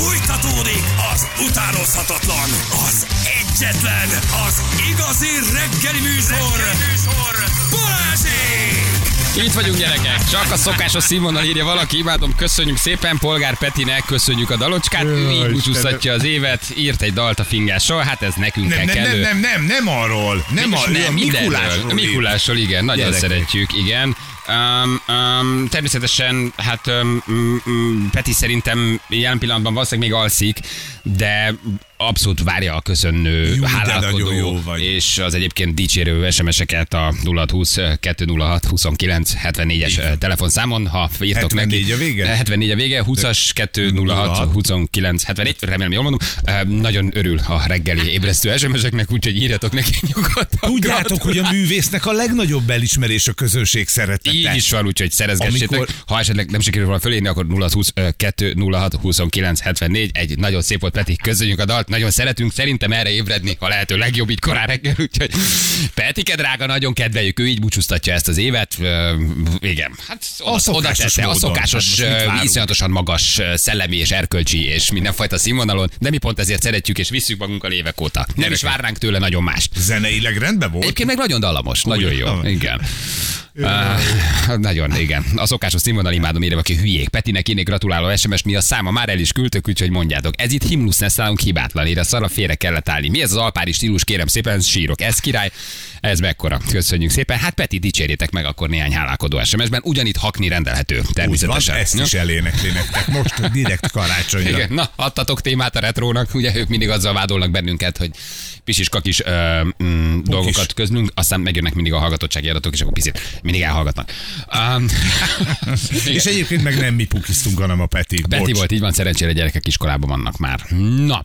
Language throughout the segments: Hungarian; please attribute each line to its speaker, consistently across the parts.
Speaker 1: Fújtatódik az utánozhatatlan, az egyetlen, az igazi reggeli műsor, reggeli műsor Balázsék!
Speaker 2: Itt vagyunk gyerekek, csak a szokásos színvonal írja valaki, imádom, köszönjük szépen, Polgár Petinek, köszönjük a dalocskát, ő így búcsúztatja az évet, írt egy dalt a fingásról, hát ez nekünk
Speaker 3: Nem,
Speaker 2: kell
Speaker 3: nem, nem, nem, nem, nem arról. Nem, a, nem,
Speaker 2: mindenről.
Speaker 3: Mikulásról.
Speaker 2: Mikulásról, igen, nagyon
Speaker 3: Gyerekek.
Speaker 2: szeretjük, igen. Um, um, természetesen, hát um, um, Peti szerintem jelen pillanatban valószínűleg még alszik, de abszolút várja a köszönő,
Speaker 3: de
Speaker 2: hálálkodó,
Speaker 3: jó vagy.
Speaker 2: és az egyébként dicsérő SMS-eket a 0620 206 29 74-es telefonszámon, ha írtok
Speaker 3: 74
Speaker 2: neki.
Speaker 3: a vége?
Speaker 2: 74 a vége, 20-as 206 29 74, remélem jól mondom. Nagyon örül a reggeli ébresztő SMS-eknek, úgyhogy írjatok neki nyugodtan.
Speaker 3: Tudjátok, hogy a művésznek a legnagyobb elismerés a közönség szeretete.
Speaker 2: Így is van, úgyhogy szerezgessétek.
Speaker 3: Amikor-
Speaker 2: Ha esetleg nem sikerül volna fölírni, akkor 020 206 29 74. Egy nagyon szép volt, Peti, köszönjük a dalt, nagyon szeretünk, szerintem erre ébredni, ha lehető legjobb így korán reggel, úgyhogy Petike drága, nagyon kedveljük, ő így búcsúztatja ezt az évet. Ö, igen, hát oda,
Speaker 3: szokásos
Speaker 2: oda tette, a
Speaker 3: módon.
Speaker 2: szokásos,
Speaker 3: Hát
Speaker 2: iszonyatosan magas szellemi és erkölcsi és mindenfajta színvonalon, de mi pont ezért szeretjük és visszük magunkkal évek óta. Nem is várnánk tőle nagyon mást.
Speaker 3: Zeneileg rendben volt?
Speaker 2: Egyébként meg nagyon dallamos, nagyon jó. Igen. Uh, nagyon, igen. A szokásos színvonal imádom írva, aki hülyék. Petinek ének gratuláló SMS, mi a száma már el is küldtök, úgyhogy mondjátok. Ez itt himnusz lesz nálunk hibátlan, írja szarra félre kellett állni. Mi ez az alpári stílus, kérem szépen, sírok. Ez király, ez mekkora. Köszönjük szépen. Hát Peti, dicsérjétek meg akkor néhány hálálkodó SMS-ben. Ugyanitt hakni rendelhető,
Speaker 3: Úgy van,
Speaker 2: természetesen.
Speaker 3: ezt
Speaker 2: Ja?
Speaker 3: is elénekli nektek. Most direkt karácsonyra.
Speaker 2: Igen, na, adtatok témát a retrónak, ugye ők mindig azzal vádolnak bennünket, hogy pisis kakis ö, mm, dolgokat közlünk, aztán megjönnek mindig a hallgatottsági adatok, és akkor picit mindig elhallgatnak. Um,
Speaker 3: És egyébként meg nem mi pukiztunk, hanem a Peti.
Speaker 2: Peti
Speaker 3: Bocs.
Speaker 2: volt, így van, szerencsére gyerekek iskolában vannak már. Na,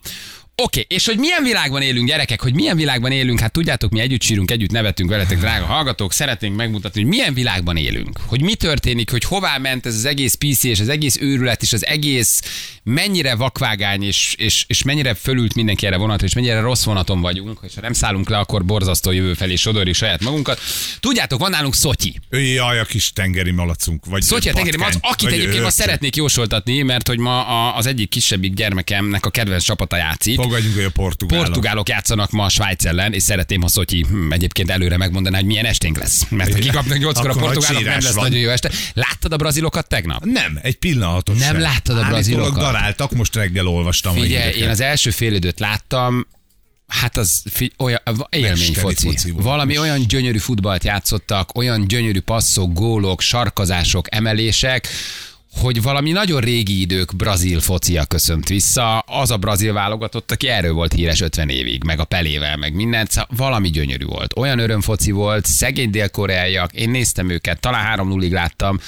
Speaker 2: Oké, okay, és hogy milyen világban élünk, gyerekek, hogy milyen világban élünk, hát tudjátok, mi együtt sírunk, együtt nevetünk veletek, drága hallgatók, szeretnénk megmutatni, hogy milyen világban élünk, hogy mi történik, hogy hová ment ez az egész PC, és az egész őrület, és az egész mennyire vakvágány, és, és, és mennyire fölült mindenki erre vonatra, és mennyire rossz vonaton vagyunk, és ha nem szállunk le, akkor borzasztó jövő felé sodorjuk saját magunkat. Tudjátok, van nálunk Szotyi.
Speaker 3: Jaj, a kis tengeri malacunk. Vagy
Speaker 2: Szotyi a tengeri malac, akit egyébként ma szeretnék jósoltatni, mert hogy ma a, az egyik kisebbik gyermekemnek a kedvenc csapata játszik.
Speaker 3: Fogadjunk, hogy a portugálok.
Speaker 2: Portugálok játszanak ma a Svájc ellen, és szeretném, ha Szotyi hm, egyébként előre megmondaná, hogy milyen esténk lesz. Mert ha kikapnak 8 a portugálok, nem lesz
Speaker 3: van.
Speaker 2: nagyon jó este. Láttad a brazilokat tegnap?
Speaker 3: Nem, egy pillanatot
Speaker 2: Nem
Speaker 3: sem.
Speaker 2: láttad a brazilokat?
Speaker 3: daráltak, most reggel olvastam.
Speaker 2: Figyelj, én az első félidőt láttam, Hát az fi, olyan élmény foci.
Speaker 3: foci.
Speaker 2: Valami olyan gyönyörű futballt játszottak, olyan gyönyörű passzok, gólok, sarkazások, emelések, hogy valami nagyon régi idők brazil focia köszönt vissza. Az a brazil válogatott, aki erről volt híres 50 évig, meg a pelével, meg mindent. Szóval valami gyönyörű volt. Olyan örömfoci volt, szegény dél-koreaiak, én néztem őket, talán 3 0 láttam.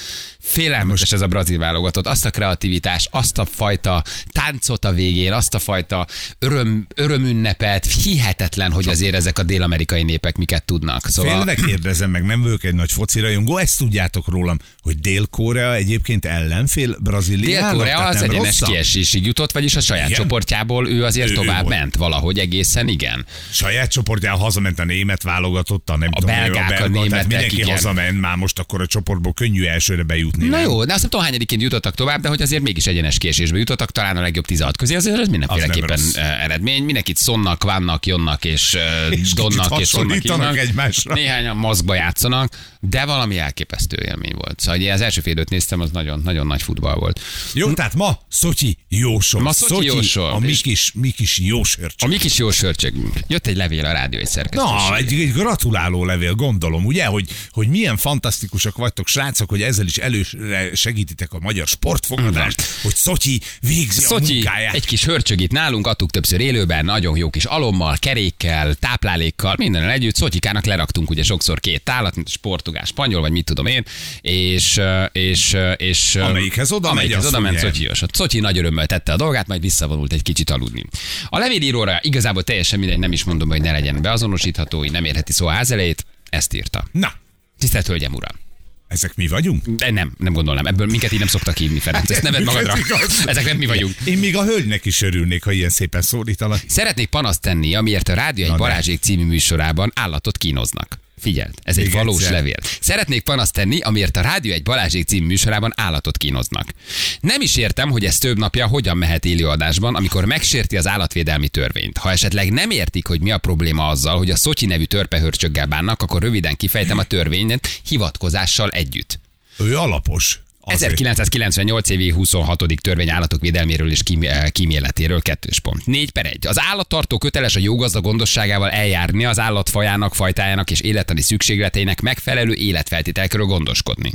Speaker 2: Félelmetes ez a brazil válogatott, azt a kreativitást, azt a fajta táncot a végén, azt a fajta öröm, örömünnepet, hihetetlen, hogy azért ezek a dél-amerikai népek miket tudnak. Szóval...
Speaker 3: Félve kérdezem meg, nem vagyok egy nagy foci rajongó, ezt tudjátok rólam, hogy Dél-Korea egyébként ellenfél Brazíliának?
Speaker 2: Dél-Korea az egyenes kiesésig jutott, vagyis a saját
Speaker 3: Igen?
Speaker 2: csoportjából ő azért
Speaker 3: Ő- ő
Speaker 2: tovább
Speaker 3: volt.
Speaker 2: ment valahogy egészen, igen.
Speaker 3: Saját csoportjában hazament a német válogatott, a nem
Speaker 2: A
Speaker 3: tudom,
Speaker 2: belgák, a
Speaker 3: belga,
Speaker 2: németek,
Speaker 3: tehát mindenki
Speaker 2: igen.
Speaker 3: hazament, már most akkor a csoportból könnyű elsőre bejutni.
Speaker 2: Na
Speaker 3: nem?
Speaker 2: jó, de azt nem tudom, hányadiként jutottak tovább, de hogy azért mégis egyenes kiesésbe jutottak, talán a legjobb 16 közé, azért ez mindenféleképpen
Speaker 3: rossz.
Speaker 2: eh, eredmény. Mindenkit szonnak, vannak, jonnak és, eh,
Speaker 3: És
Speaker 2: donnak és szonnak hívnak.
Speaker 3: egymásra.
Speaker 2: Néhányan maszkba játszanak, de valami elképesztő élmény volt. Szóval ugye az első fél időt néztem, az nagyon, nagyon nagy futball volt.
Speaker 3: Jó, tehát ma Szotyi jósor.
Speaker 2: Ma Szotyi jósor.
Speaker 3: A mi
Speaker 2: És-
Speaker 3: kis, mi kis jósörcsök.
Speaker 2: A mi kis jó sörcsögünk. Jött egy levél a rádió egy
Speaker 3: Na, egy, egy gratuláló levél, gondolom, ugye, hogy, hogy milyen fantasztikusak vagytok, srácok, hogy ezzel is előre segítitek a magyar sportfogadást, hogy Szotyi végzi a
Speaker 2: Szotyi,
Speaker 3: munkáját.
Speaker 2: egy kis hörcsög itt nálunk, adtuk többször élőben, nagyon jó kis alommal, kerékkel, táplálékkal, mindennel együtt. Szotyikának leraktunk ugye sokszor két tálat, mint a portugál, spanyol, vagy mit tudom én, és, és, és
Speaker 3: Amelyikhez oda megy,
Speaker 2: amelyikhez
Speaker 3: azt
Speaker 2: oda ment
Speaker 3: ugye.
Speaker 2: Szotyi. A nagy örömmel tette a dolgát, majd visszavonult egy kicsit aludni. A levélíróra igazából teljesen mindegy, nem is mondom, hogy ne legyen beazonosítható, hogy nem érheti szó a ház elejét, ezt írta.
Speaker 3: Na,
Speaker 2: Tisztelt Hölgyem Uram!
Speaker 3: Ezek mi vagyunk?
Speaker 2: De nem, nem gondolnám. Ebből minket így nem szoktak hívni, Ferenc. Ezt neved magadra. Ezek nem mi vagyunk.
Speaker 3: Én még a hölgynek is örülnék, ha ilyen szépen szólítanak.
Speaker 2: Szeretnék panaszt tenni, amiért a Rádió egy. Balázsék című műsorában állatot kínoznak. Figyeld, ez egy
Speaker 3: Még
Speaker 2: valós
Speaker 3: egyszer.
Speaker 2: levél. Szeretnék panaszt tenni, amiért a Rádió egy Balázsék című műsorában állatot kínoznak. Nem is értem, hogy ez több napja hogyan mehet élőadásban, amikor megsérti az állatvédelmi törvényt. Ha esetleg nem értik, hogy mi a probléma azzal, hogy a Szotyi nevű törpehörcsöggel bánnak, akkor röviden kifejtem a törvényt hivatkozással együtt.
Speaker 3: Ő alapos. Azért.
Speaker 2: 1998 évi 26. törvény állatok védelméről és kím- eh, kíméletéről kettős pont. 4 per 1. Az állattartó köteles a jó gazda gondosságával eljárni az állatfajának, fajtájának és élettani szükségleteinek megfelelő életfeltételekről gondoskodni.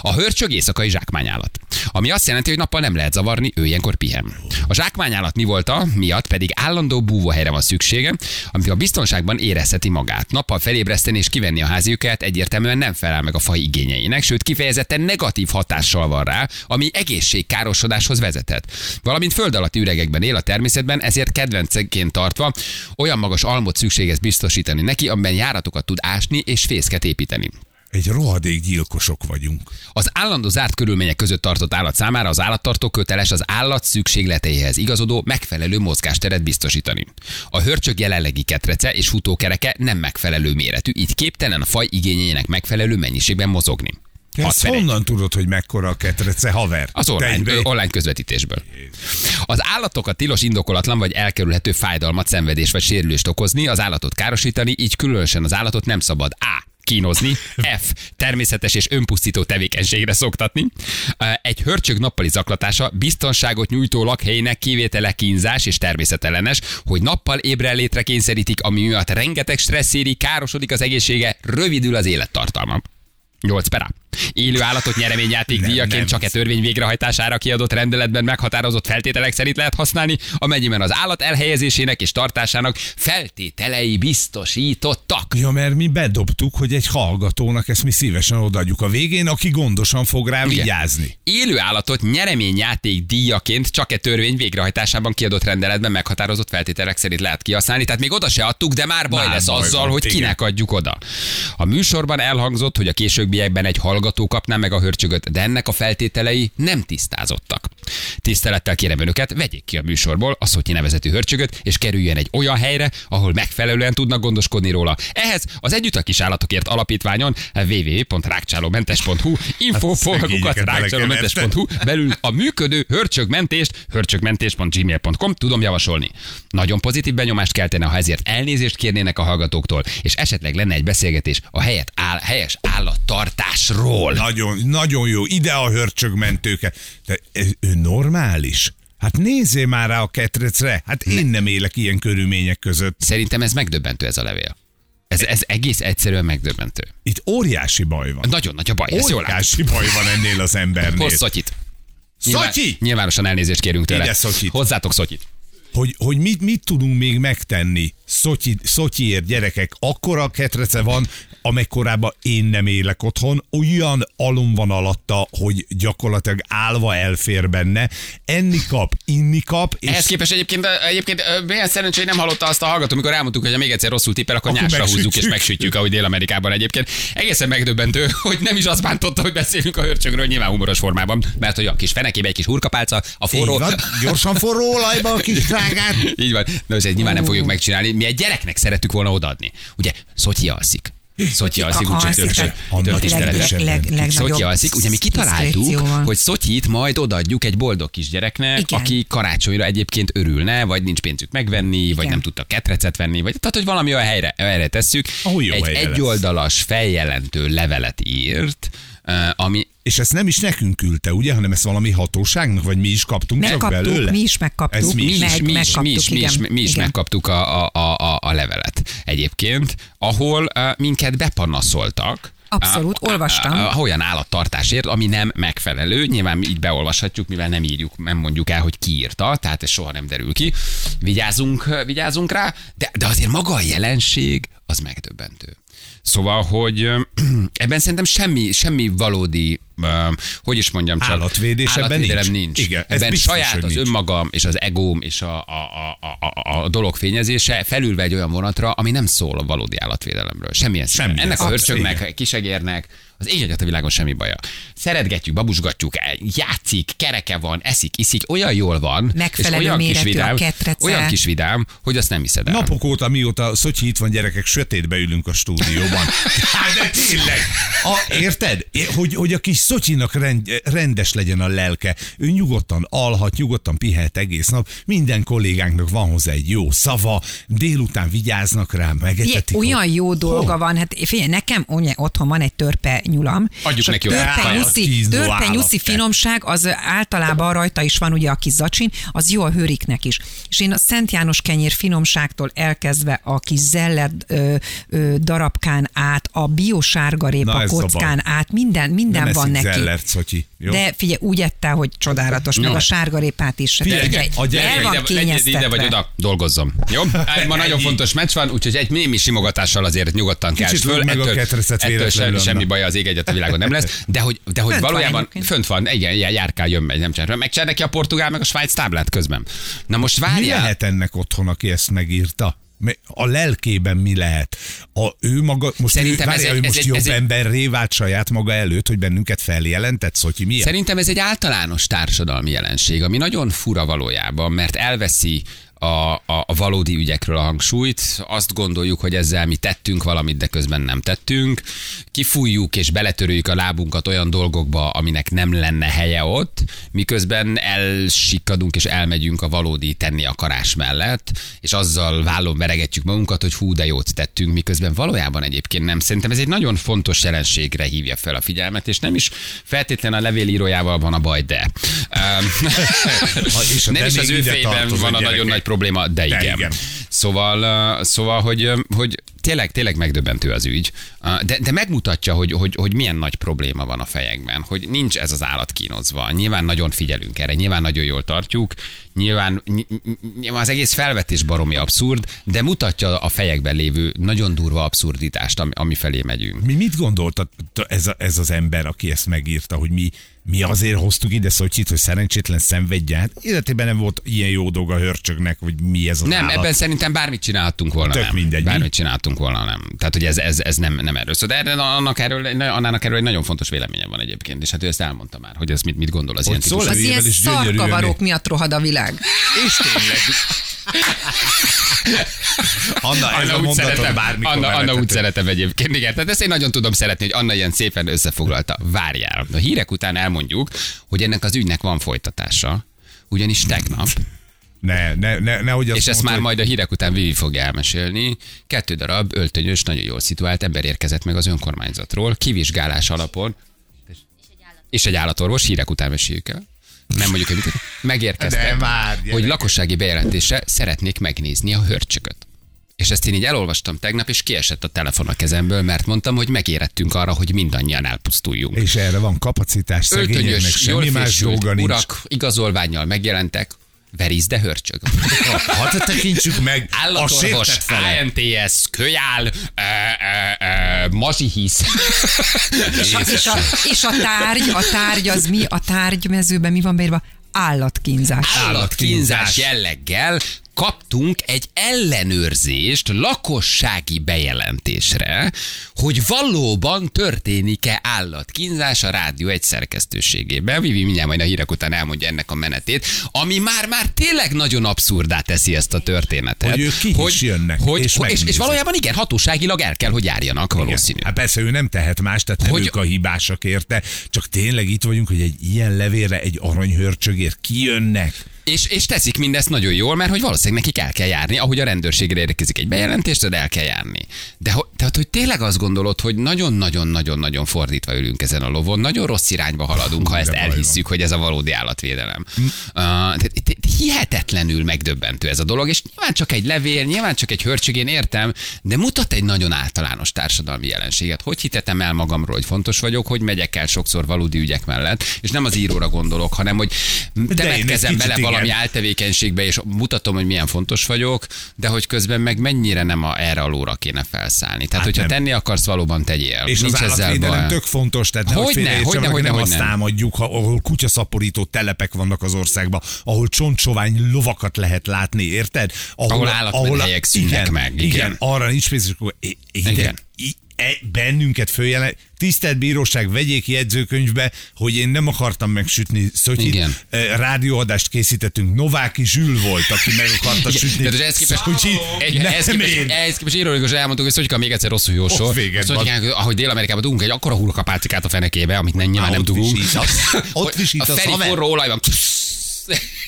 Speaker 2: A hörcsög éjszakai zsákmányállat. Ami azt jelenti, hogy nappal nem lehet zavarni, ő ilyenkor pihen. A zsákmányállat mi volt a miatt pedig állandó búvóhelyre van szüksége, amit a biztonságban érezheti magát. Nappal felébreszteni és kivenni a háziukat egyértelműen nem felel meg a faj igényeinek, sőt kifejezetten negatív hatással van rá, ami egészségkárosodáshoz vezethet. Valamint föld alatti üregekben él a természetben, ezért kedvenceként tartva olyan magas almot szükséges biztosítani neki, amiben járatokat tud ásni és fészket építeni.
Speaker 3: Egy rohadék gyilkosok vagyunk.
Speaker 2: Az állandó zárt körülmények között tartott állat számára az állattartó köteles az állat szükségleteihez igazodó megfelelő mozgásteret biztosítani. A hörcsög jelenlegi ketrece és futókereke nem megfelelő méretű, így képtelen a faj igényeinek megfelelő mennyiségben mozogni.
Speaker 3: Ezt
Speaker 2: per egy.
Speaker 3: honnan tudod, hogy mekkora a ketrece, haver?
Speaker 2: Az online, ö, online közvetítésből. Az állatokat tilos indokolatlan vagy elkerülhető fájdalmat, szenvedés vagy sérülést okozni, az állatot károsítani, így különösen az állatot nem szabad A. kínozni, F. természetes és önpusztító tevékenységre szoktatni. Egy hörcsög nappali zaklatása biztonságot nyújtó lakhelyének kivétele kínzás és természetellenes, hogy nappal ébrenlétre kényszerítik, ami miatt rengeteg stressz éri, károsodik az egészsége, rövidül az élettartalma. 8 per A. Élő állatot nyereményjáték
Speaker 3: Nem,
Speaker 2: díjaként
Speaker 3: nem.
Speaker 2: csak e törvény végrehajtására kiadott rendeletben meghatározott feltételek szerint lehet használni, amennyiben az állat elhelyezésének és tartásának feltételei biztosítottak.
Speaker 3: Ja, mert mi bedobtuk, hogy egy hallgatónak ezt mi szívesen odaadjuk a végén, aki gondosan fog rá
Speaker 2: Igen.
Speaker 3: vigyázni.
Speaker 2: Élő állatot nyereményjáték díjaként csak e törvény végrehajtásában kiadott rendeletben meghatározott feltételek szerint lehet kihasználni, tehát még oda se adtuk, de már baj
Speaker 3: Már
Speaker 2: lesz
Speaker 3: baj
Speaker 2: azzal,
Speaker 3: van,
Speaker 2: hogy kinek adjuk oda. A műsorban elhangzott, hogy a későbbiekben egy hallgató kapná meg a hörcsögöt, de ennek a feltételei nem tisztázottak. Tisztelettel kérem önöket, vegyék ki a műsorból a Szotyi nevezetű hörcsögöt, és kerüljen egy olyan helyre, ahol megfelelően tudnak gondoskodni róla. Ehhez az Együtt a kis állatokért alapítványon www.rákcsálómentes.hu info.kukat
Speaker 3: szegényeket
Speaker 2: rákcsálómentes.hu belül a működő hörcsögmentést hörcsögmentés.gmail.com tudom javasolni. Nagyon pozitív benyomást keltene, ha ezért elnézést kérnének a hallgatóktól, és esetleg lenne egy beszélgetés a helyet áll, helyes állattartásról.
Speaker 3: Nagyon, nagyon jó. Ide a hörcsögmentőke. De ő normális? Hát nézzél már rá a ketrecre. Hát én nem élek ilyen körülmények között.
Speaker 2: Szerintem ez megdöbbentő ez a levél. Ez, ez egész egyszerűen megdöbbentő.
Speaker 3: Itt óriási baj van.
Speaker 2: Nagyon nagy a baj, ezt jól.
Speaker 3: Óriási baj van ennél az embernél.
Speaker 2: Hozz Szotyit. Nyilván-
Speaker 3: Szotyi!
Speaker 2: Nyilvánosan elnézést kérünk tőle.
Speaker 3: Ide Szotyit.
Speaker 2: Hozzátok Szotyit.
Speaker 3: hogy, hogy mit, mit tudunk még megtenni Szotyi, Szotyiért gyerekek. Akkora ketrece van, amekkorában én nem élek otthon, olyan alom van alatta, hogy gyakorlatilag állva elfér benne, enni kap, inni kap, és
Speaker 2: Ehhez képest egyébként, egyébként milyen szerencsé, hogy nem hallotta azt a hallgató, amikor elmondtuk, hogy ha még egyszer rosszul tippel, akkor,
Speaker 3: Akkor
Speaker 2: nyásra húzzuk és
Speaker 3: megsütjük.
Speaker 2: ahogy Dél-Amerikában egyébként. Egészen megdöbbentő, hogy nem is azt bántotta, hogy beszélünk a hörcsögről, nyilván humoros formában, mert hogy a kis fenekébe egy kis hurkapálca, a forró,
Speaker 3: Így van, gyorsan forró olajba a kis drágát.
Speaker 2: Így van. De ezt nyilván nem fogjuk megcsinálni. Mi egy gyereknek szerettük volna odaadni. Ugye, Szotyi alszik. Szotyi alszik, úgyhogy
Speaker 4: legnagyobb
Speaker 2: Szotyi alszik. Ugye mi kitaláltuk, hogy Szotyit majd odaadjuk egy boldog kisgyereknek,
Speaker 4: Igen.
Speaker 2: aki karácsonyra egyébként örülne, vagy nincs pénzük megvenni, vagy
Speaker 4: Igen.
Speaker 2: nem tudta ketrecet venni, vagy tehát, hogy valami olyan helyre, helyre tesszük.
Speaker 3: Ahol jó
Speaker 2: egy egyoldalas feljelentő levelet írt, ami
Speaker 3: És ezt nem is nekünk küldte, ugye, hanem ezt valami hatóságnak, vagy mi is kaptunk csak
Speaker 4: Megkaptuk,
Speaker 3: belőle?
Speaker 4: mi is megkaptuk.
Speaker 3: Ez mi is.
Speaker 4: Meg-
Speaker 2: mi is, mi
Speaker 4: megkaptuk,
Speaker 2: is, mi is, mi is
Speaker 4: Igen.
Speaker 2: megkaptuk a, a, a, a- a levelet egyébként, ahol uh, minket bepanaszoltak.
Speaker 4: Abszolút,
Speaker 2: uh,
Speaker 4: olvastam.
Speaker 2: Uh, olyan állattartásért, ami nem megfelelő. Nyilván így beolvashatjuk, mivel nem írjuk, nem mondjuk el, hogy ki írta, tehát ez soha nem derül ki. Vigyázunk, vigyázunk rá, de, de azért maga a jelenség az megdöbbentő. Szóval, hogy ebben szerintem semmi, semmi valódi, hogy is mondjam csak.
Speaker 3: Állatvédés ebben nincs.
Speaker 2: nincs.
Speaker 3: Igen,
Speaker 2: ebben
Speaker 3: biztos,
Speaker 2: saját az
Speaker 3: nincs.
Speaker 2: önmagam és az egóm és a, a, a, a, a dolog fényezése felülve egy olyan vonatra, ami nem szól a valódi állatvédelemről. Semmilyen.
Speaker 3: Semmilyen
Speaker 2: Ennek a hörcsögnek, kisegérnek, Az ég a világon semmi baja. Szeretgetjük, babusgatjuk, el, játszik, kereke van, eszik, iszik, olyan jól van.
Speaker 4: Megfelelő
Speaker 2: és olyan kis vidám, olyan kis vidám, hogy azt nem hiszed el.
Speaker 3: Napok óta, mióta Szotyi itt van, gyerekek, sötétbe ülünk a stúdióban. Hát de tényleg. A, érted? Hogy, hogy a kis Szotyinak rend, rendes legyen a lelke. Ő nyugodtan alhat, nyugodtan pihet egész nap. Minden kollégánknak van hozzá egy jó szava. Délután vigyáznak rá, megetetik.
Speaker 4: olyan jó dolga van, hát figyelj, nekem ugye, otthon van egy törpe nyulam.
Speaker 2: Adjuk
Speaker 4: és a
Speaker 2: neki a
Speaker 4: törpe
Speaker 2: kaját.
Speaker 4: nyuszi,
Speaker 3: Tíz
Speaker 4: törpe
Speaker 3: állat
Speaker 4: nyuszi
Speaker 3: te.
Speaker 4: finomság, az általában rajta is van ugye a kis zacsin, az jó a hőriknek is. És én a Szent János kenyér finomságtól elkezdve a kis zeller ö, ö, darabkán át, a biosárgarépa
Speaker 3: a
Speaker 4: kockán
Speaker 3: baj.
Speaker 4: át, minden, minden
Speaker 3: Nem
Speaker 4: van neki.
Speaker 3: zellert, Szotyi. Jó?
Speaker 4: De figyelj, úgy ette, hogy csodálatos, meg a sárgarépát is.
Speaker 3: Figyelj,
Speaker 4: Figyelj,
Speaker 3: a gyerek-
Speaker 4: el van
Speaker 2: ide, ide, vagy oda, dolgozzom. Jó? Ma nagyon fontos meccs van, úgyhogy egy némi simogatással azért nyugodtan kell föl.
Speaker 3: meg a ketrecet
Speaker 2: ettől semmi, semmi baj az ég egyet a világon nem lesz. De hogy, de hogy
Speaker 4: Fönt van
Speaker 2: valójában
Speaker 4: egyébként.
Speaker 2: fönt van, igen, ilyen járkál, jön, megy, nem csinál. Megcsinál neki a portugál, meg a Svájc táblát közben. Na most
Speaker 3: Mi
Speaker 2: várjál.
Speaker 3: lehet ennek otthon, aki ezt megírta? Mi- A lelkében mi lehet? A, ő maga, most,
Speaker 2: Szerintem
Speaker 3: ő,
Speaker 2: ez
Speaker 3: várjál,
Speaker 2: egy-
Speaker 3: ő
Speaker 2: ez
Speaker 3: most
Speaker 2: egy-
Speaker 3: jobb
Speaker 2: ez
Speaker 3: emberré vált saját maga előtt, hogy bennünket feljelentett, Szotyi, miért?
Speaker 2: Szerintem ez egy általános társadalmi jelenség, ami nagyon fura valójában, mert elveszi a, a, a valódi ügyekről a hangsúlyt. Azt gondoljuk, hogy ezzel mi tettünk valamit, de közben nem tettünk. Kifújjuk és beletörőjük a lábunkat olyan dolgokba, aminek nem lenne helye ott, miközben elsikkadunk és elmegyünk a valódi tenni akarás mellett, és azzal vállon veregetjük magunkat, hogy hú, de jót tettünk, miközben valójában egyébként nem. Szerintem ez egy nagyon fontos jelenségre hívja fel a figyelmet, és nem is feltétlenül a levélírójával van a baj, de. Um,
Speaker 3: és
Speaker 2: nem is az ő fejében van a nagyon nagy probléma, de,
Speaker 3: De
Speaker 2: igen.
Speaker 3: igen.
Speaker 2: Szóval, szóval hogy, hogy tényleg, tényleg megdöbbentő az ügy, de, de megmutatja, hogy, hogy, hogy milyen nagy probléma van a fejekben, hogy nincs ez az állat kínozva. Nyilván nagyon figyelünk erre, nyilván nagyon jól tartjuk, nyilván, ny- ny- nyilván az egész felvetés baromi abszurd, de mutatja a fejekben lévő nagyon durva abszurditást, ami, ami felé megyünk.
Speaker 3: Mi mit gondoltat ez, a, ez az ember, aki ezt megírta, hogy mi, mi azért hoztuk ide Szotyit, hogy szerencsétlen szenvedjen? Hát életében nem volt ilyen jó dolga hörcsögnek, hogy mi ez az
Speaker 2: Nem,
Speaker 3: állat.
Speaker 2: ebben szerintem bármit csináltunk volna,
Speaker 3: Tök
Speaker 2: nem.
Speaker 3: mindegy, mi?
Speaker 2: Bármit csináltunk volna, nem. Tehát, hogy ez, ez, ez nem, nem erről szól. De erre, annak erről, Annának erről egy nagyon fontos véleménye van egyébként, és hát ő ezt elmondta már, hogy ez mit, mit gondol az
Speaker 3: Hogy
Speaker 2: ilyen típusú.
Speaker 4: Az ilyen szarkavarok miatt rohad a világ.
Speaker 3: És tényleg. Anna, ez
Speaker 2: Anna
Speaker 3: a
Speaker 2: úgy szeretem,
Speaker 3: bármikor
Speaker 2: Anna, Anna úgy szeretem egyébként. Igen, tehát ezt én nagyon tudom szeretni, hogy Anna ilyen szépen összefoglalta. Várjál. A hírek után elmondjuk, hogy ennek az ügynek van folytatása. Ugyanis tegnap,
Speaker 3: Ne, ne, ne, nehogy azt
Speaker 2: és ezt már
Speaker 3: hogy-
Speaker 2: majd a hírek után Vivi fogja elmesélni, kettő darab öltönyös, nagyon jól szituált ember érkezett meg az önkormányzatról, kivizsgálás alapon, és egy állatorvos, hírek után meséljük el. Nem mondjuk, hogy mit
Speaker 3: De
Speaker 2: megérkeztek,
Speaker 3: már,
Speaker 2: hogy lakossági bejelentésre szeretnék megnézni a hörcsököt. És ezt én így elolvastam tegnap, és kiesett a telefon a kezemből, mert mondtam, hogy megérettünk arra, hogy mindannyian elpusztuljunk.
Speaker 3: És erre van kapacitás, szegényeknek semmi más dolga nincs.
Speaker 2: urak igazolványjal megjelentek, veríz de hörcsög.
Speaker 3: Hadd tekintsük meg a
Speaker 2: Állatorvos,
Speaker 3: fele.
Speaker 2: ANTS, kölyál, ö, ö, ö, mazsihisz.
Speaker 4: És a, és, a, és a tárgy, a tárgy az mi? A tárgymezőben mi van beírva? Állatkínzás.
Speaker 2: Állatkínzás jelleggel kaptunk egy ellenőrzést lakossági bejelentésre, hogy valóban történik-e állatkínzás a rádió egy szerkesztőségében. Vivi mindjárt majd a hírek után elmondja ennek a menetét, ami már-már tényleg nagyon abszurdá teszi ezt a történetet.
Speaker 3: Hogy ők ki is jönnek,
Speaker 2: hogy,
Speaker 3: és
Speaker 2: és, és, valójában igen, hatóságilag el kell, hogy járjanak valószínű.
Speaker 3: Hát persze ő nem tehet más, tehát nem
Speaker 2: Hogy-
Speaker 3: ők a hibásak érte, csak tényleg itt vagyunk, hogy egy ilyen levélre, egy aranyhörcsögért kijönnek.
Speaker 2: És, és teszik mindezt nagyon jól, mert hogy valószínűleg nekik el kell járni, ahogy a rendőrségre érkezik egy bejelentést, el kell járni. De tehát, hogy tényleg azt gondolod, hogy nagyon-nagyon-nagyon-nagyon fordítva ülünk ezen a lovon, nagyon rossz irányba haladunk, ha ezt elhisszük, hogy ez a valódi állatvédelem. Uh, itt- itt hihetetlenül megdöbbentő ez a dolog, és nyilván csak egy levél, nyilván csak egy hörcsög, én értem, de mutat egy nagyon általános társadalmi jelenséget. Hogy hitetem el magamról, hogy fontos vagyok, hogy megyek el sokszor valódi ügyek mellett, és nem az íróra gondolok, hanem hogy temetkezem bele valami
Speaker 3: igen.
Speaker 2: áltevékenységbe, és mutatom, hogy milyen fontos vagyok, de hogy közben meg mennyire nem a, erre a lóra kéne felszállni. Tehát,
Speaker 3: Hát
Speaker 2: hogyha
Speaker 3: nem.
Speaker 2: tenni akarsz, valóban tegyél.
Speaker 3: És
Speaker 2: Nincs
Speaker 3: az
Speaker 2: ezzel
Speaker 3: állatvédelem
Speaker 2: baj.
Speaker 3: tök fontos, tehát nehogy
Speaker 2: Hogyne,
Speaker 3: félreértsen,
Speaker 2: hogyne,
Speaker 3: meg
Speaker 2: hogyne,
Speaker 3: nem azt támadjuk, ha, ahol kutyaszaporító telepek vannak az országban, ahol csontsovány lovakat lehet látni, érted?
Speaker 2: Ahol állatmenhelyek szűnnek meg, igen.
Speaker 3: igen. arra nincs pénz, és akkor igen.
Speaker 2: Igen.
Speaker 3: I- e, bennünket följelent. Tisztelt bíróság, vegyék jegyzőkönyvbe, hogy én nem akartam megsütni Szotyit.
Speaker 2: Igen.
Speaker 3: E, Rádióadást készítettünk. Nováki Zsül volt, aki meg akarta sütni.
Speaker 2: Tehát ehhez képest,
Speaker 3: Szotyit.
Speaker 2: egy, ehhez, képest, ehhez képest ironikus elmondtuk, hogy Szottyika még egyszer rosszul jósol. Szottyikánk, ahogy Dél-Amerikában dugunk egy akkora hurkapálcikát a fenekébe, amit nem, nyilván nem dugunk.
Speaker 3: Ott visítasz,
Speaker 2: A Feri forró olajban.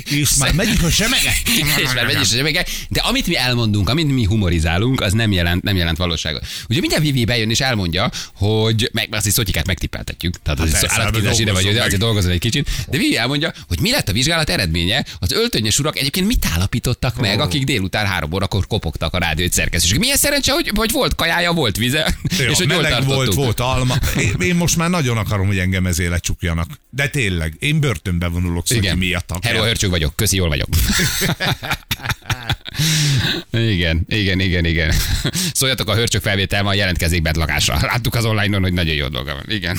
Speaker 3: És már megyünk a semege.
Speaker 2: és már megy is a zsebeke. De amit mi elmondunk, amit mi humorizálunk, az nem jelent, nem jelent valóságot. Ugye minden Vivi bejön és elmondja, hogy meg azt is szotyikát megtippeltetjük. Tehát az
Speaker 3: Hát
Speaker 2: is
Speaker 3: persze,
Speaker 2: állatkínzás ide vagy, azért dolgozol egy kicsit. De Vivi elmondja, hogy mi lett a vizsgálat eredménye. Az öltönyös urak egyébként mit állapítottak meg, akik délután három órakor kopogtak a rádió szerkesztőség. Milyen szerencse, hogy, hogy volt kajája, volt vize,
Speaker 3: Jó,
Speaker 2: és hogy jól
Speaker 3: meleg volt, volt alma. Én, én most már nagyon akarom, hogy engem ezért lecsukjanak. De tényleg, én börtönbe vonulok Szotyi miatt.
Speaker 2: Hello, hörcsög vagyok. Köszi, jól vagyok. igen, igen, igen, igen. Szóljatok a hörcsök felvétel, ma jelentkezik bent lakásra. Láttuk az online-on, hogy nagyon jó dolga van. Igen.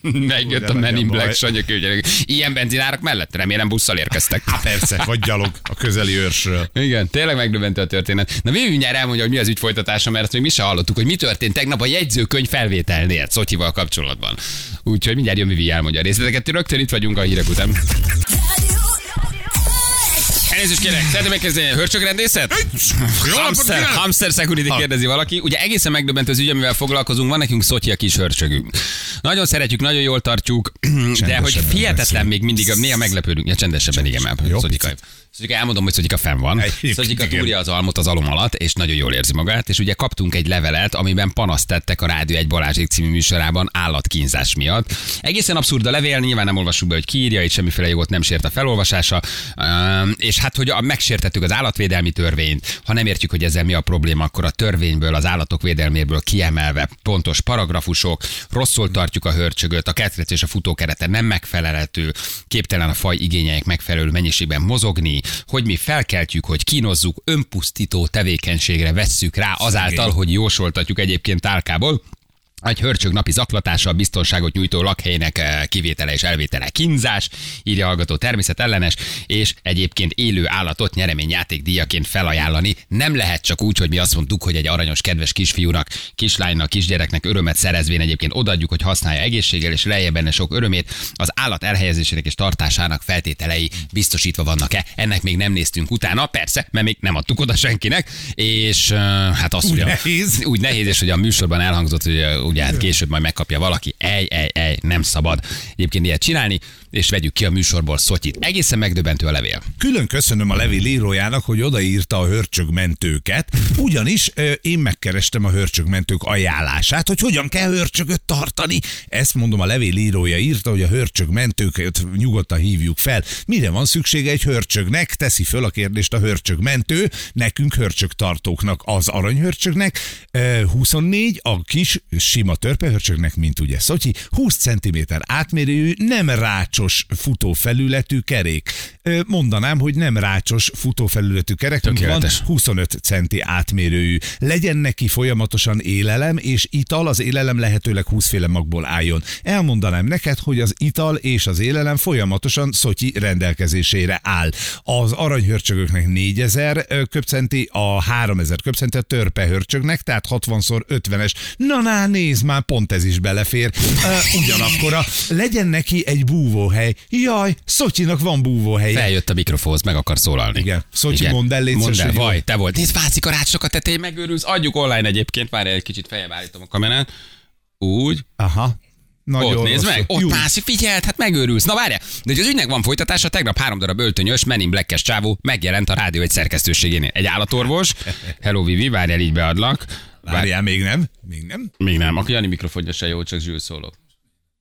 Speaker 2: Megjött a Men in. Black gyerek. Ilyen benzinárak mellett? Remélem busszal érkeztek.
Speaker 3: Há, persze, vagy gyalog a közeli őrsről.
Speaker 2: Igen, tényleg megdöbbentő a történet. Na Vivi mindjárt elmondja, hogy mi az ügy folytatása, mert ezt még mi se hallottuk, hogy mi történt tegnap a jegyzőkönyv felvételnél Szotyival kapcsolatban. Úgyhogy mindjárt jön Vivi elmondja a részleteket. Rögtön itt vagyunk a hírek után. Elnézést kérek, szeretném megkezdeni a hörcsögrendészet?
Speaker 3: Jó
Speaker 2: Hamster, hamster security kérdezi valaki. Ugye egészen megdöbbentő az ügy, amivel foglalkozunk, van nekünk Szotyi a kis hörcsögünk. Nagyon szeretjük, nagyon jól tartjuk, de hogy hihetetlen még mindig, néha meglepődünk. Ja, csendesebben, igen, Szotyika. Szotyika, elmondom, hogy Szotyika fenn van.
Speaker 3: Igen.
Speaker 2: túrja az almot az alom alatt, és nagyon jól érzi magát, és ugye kaptunk egy levelet, amiben panaszt tettek a Rádió egy Balázsék című műsorában állatkínzás miatt. Egészen abszurd a levél, nyilván nem olvassuk be, hogy ki írja, itt semmiféle jogot nem sért a felolvasása, és hát, hogy megsértettük az állatvédelmi törvényt, ha nem értjük, hogy ezzel mi a probléma, akkor a törvényből, az állatok védelméből kiemelve pontos paragrafusok, rosszul tartjuk a hörcsögöt, a ketrec és a futókerete nem megfelelhető, képtelen a faj igényeik megfelelő mennyiségben mozogni, hogy mi felkeltjük, hogy kínozzuk, önpusztító tevékenységre vesszük rá azáltal, hogy jósoltatjuk egyébként tálkából, egy hörcsög napi zaklatása, biztonságot nyújtó lakhelynek eh, kivétele és elvétele kínzás, írja hallgató természetellenes, és egyébként élő állatot nyereményjáték díjaként felajánlani. Nem lehet csak úgy, hogy mi azt mondtuk, hogy egy aranyos, kedves kisfiúnak, kislánynak, kisgyereknek örömet szerezvén egyébként odaadjuk, hogy használja egészséggel és lejje benne sok örömét. Az állat elhelyezésének és tartásának feltételei biztosítva vannak-e? Ennek még nem néztünk utána, persze, mert még nem adtuk oda senkinek, és eh, hát azt,
Speaker 3: Úgy
Speaker 2: a-
Speaker 3: nehéz.
Speaker 2: úgy nehéz, és hogy a műsorban elhangzott, hogy uh, ugye hát később majd megkapja valaki, ej, ej, ej, nem szabad egyébként ilyet csinálni, és vegyük ki a műsorból Szotyit. Egészen megdöbbentő a levél.
Speaker 3: Külön köszönöm a levél írójának, hogy odaírta a hörcsögmentőket, ugyanis ö, én megkerestem a hörcsögmentők ajánlását, hogy hogyan kell hörcsögöt tartani. Ezt mondom, a levél írója írta, hogy a hörcsögmentőket nyugodtan hívjuk fel. Mire van szüksége egy hörcsögnek? Teszi föl a kérdést a hörcsögmentő, nekünk hörcsögtartóknak, az aranyhörcsögnek, ö, 24, a kis sima törpehörcsögnek, mint ugye Szotyi, 20 cm átmérőjű, nem rácsos futófelületű kerék. Mondanám, hogy nem rácsos futófelületű kerek, van
Speaker 2: Tökéletes.
Speaker 3: 25 centi átmérőjű. Legyen neki folyamatosan élelem, és ital, az élelem lehetőleg 20 féle magból álljon. Elmondanám neked, hogy az ital és az élelem folyamatosan Szotyi rendelkezésére áll. Az aranyhörcsögöknek 4000 ö, köpcenti, a 3000 köpcenti a törpehörcsögnek, tehát 60x50-es. Na, na, nézd már, pont ez is belefér. Ö, Ugyanakkor a, legyen neki egy búvóhely. Jaj, Szotyinak van búvóhelye.
Speaker 2: Feljött a mikrofonhoz, meg akar szólalni.
Speaker 3: Igen. Szotyi, mondd el, légy
Speaker 2: Mondd el, vaj, te volt. Nézd, fázik a rácsok a tetején, megőrülsz. Adjuk online egyébként, várj egy kicsit feljebb állítom a kamerát. Úgy,
Speaker 3: Aha. Nagyon
Speaker 2: ott nézd meg, ott
Speaker 3: Jó.
Speaker 2: mászik, figyeld, hát megőrülsz. Na várjál, de hogy az ügynek van folytatása, tegnap három darab öltönyös, Men in Black-es csávó megjelent a rádió egy szerkesztőségénél. Egy állatorvos, hello Vivi, várjál, így beadlak. Várj,
Speaker 3: Várjál, még nem? Még nem?
Speaker 2: még nem, akkor Jani mikrofonja se jó, csak zsűl szólok.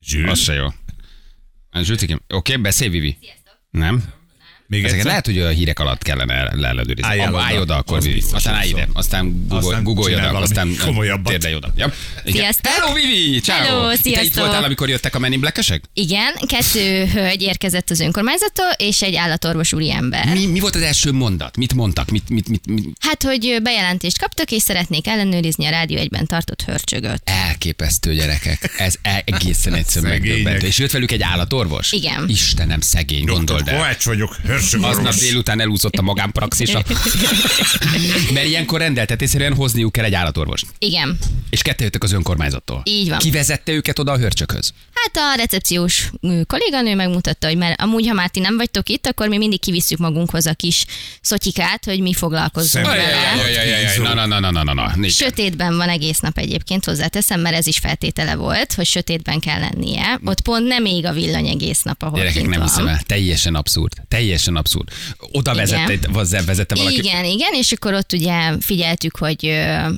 Speaker 3: Zsűr.
Speaker 2: Az se jó. Zsülcikim, oké, beszélj Vivi. Nem?
Speaker 3: Még
Speaker 2: Ezeket
Speaker 3: egyszer?
Speaker 2: lehet, hogy a hírek alatt kellene leellenőrizni.
Speaker 3: Állj oda.
Speaker 2: állj oda, akkor
Speaker 3: Az
Speaker 2: Vivi.
Speaker 3: biztos,
Speaker 2: Aztán állj ide, aztán Google, Google oda, aztán térdej oda. Ja.
Speaker 5: Sziasztok.
Speaker 2: Hello Vivi, ciao.
Speaker 5: Hello,
Speaker 2: Te itt
Speaker 5: sziasztok.
Speaker 2: voltál, amikor jöttek a Men in Black-esek?
Speaker 5: Igen, kettő hölgy érkezett az önkormányzattól, és egy állatorvos úriember.
Speaker 2: Mi, mi volt az első mondat? Mit mondtak? Mit, mit, mit, mit?
Speaker 5: Hát, hogy bejelentést kaptak, és szeretnék ellenőrizni a rádió egyben tartott hörcsögöt.
Speaker 2: Elképesztő gyerekek. Ez e- egészen egyszerűen megdöbbentő. És jött velük egy állatorvos?
Speaker 5: Igen.
Speaker 2: Istenem, szegény, gondold el.
Speaker 3: Kovács vagyok,
Speaker 2: Aznap délután elúszott a magánpraxisa. Mert ilyenkor rendeltetésszerűen hozniuk kell egy állatorvost.
Speaker 5: Igen.
Speaker 2: És kettő jöttek az önkormányzattól.
Speaker 5: Így van.
Speaker 2: Ki vezette őket oda a hörcsökhöz?
Speaker 5: Hát a recepciós kolléganő megmutatta, hogy mert amúgy, ha már ti nem vagytok itt, akkor mi mindig kivisszük magunkhoz a kis szotyikát, hogy mi foglalkozzunk vele.
Speaker 2: Na, na, na, na, na.
Speaker 5: Sötétben van egész nap egyébként, hozzáteszem, mert ez is feltétele volt, hogy sötétben kell lennie. Ott pont nem ég a villany egész nap, ahol
Speaker 2: Gyerekek, nem hiszem el. Teljesen abszurd. Teljesen abszurd. Oda
Speaker 5: Igen.
Speaker 2: vezette, vagy vezette valaki.
Speaker 5: Igen, igen, és akkor ott ugye figyeltük, hogy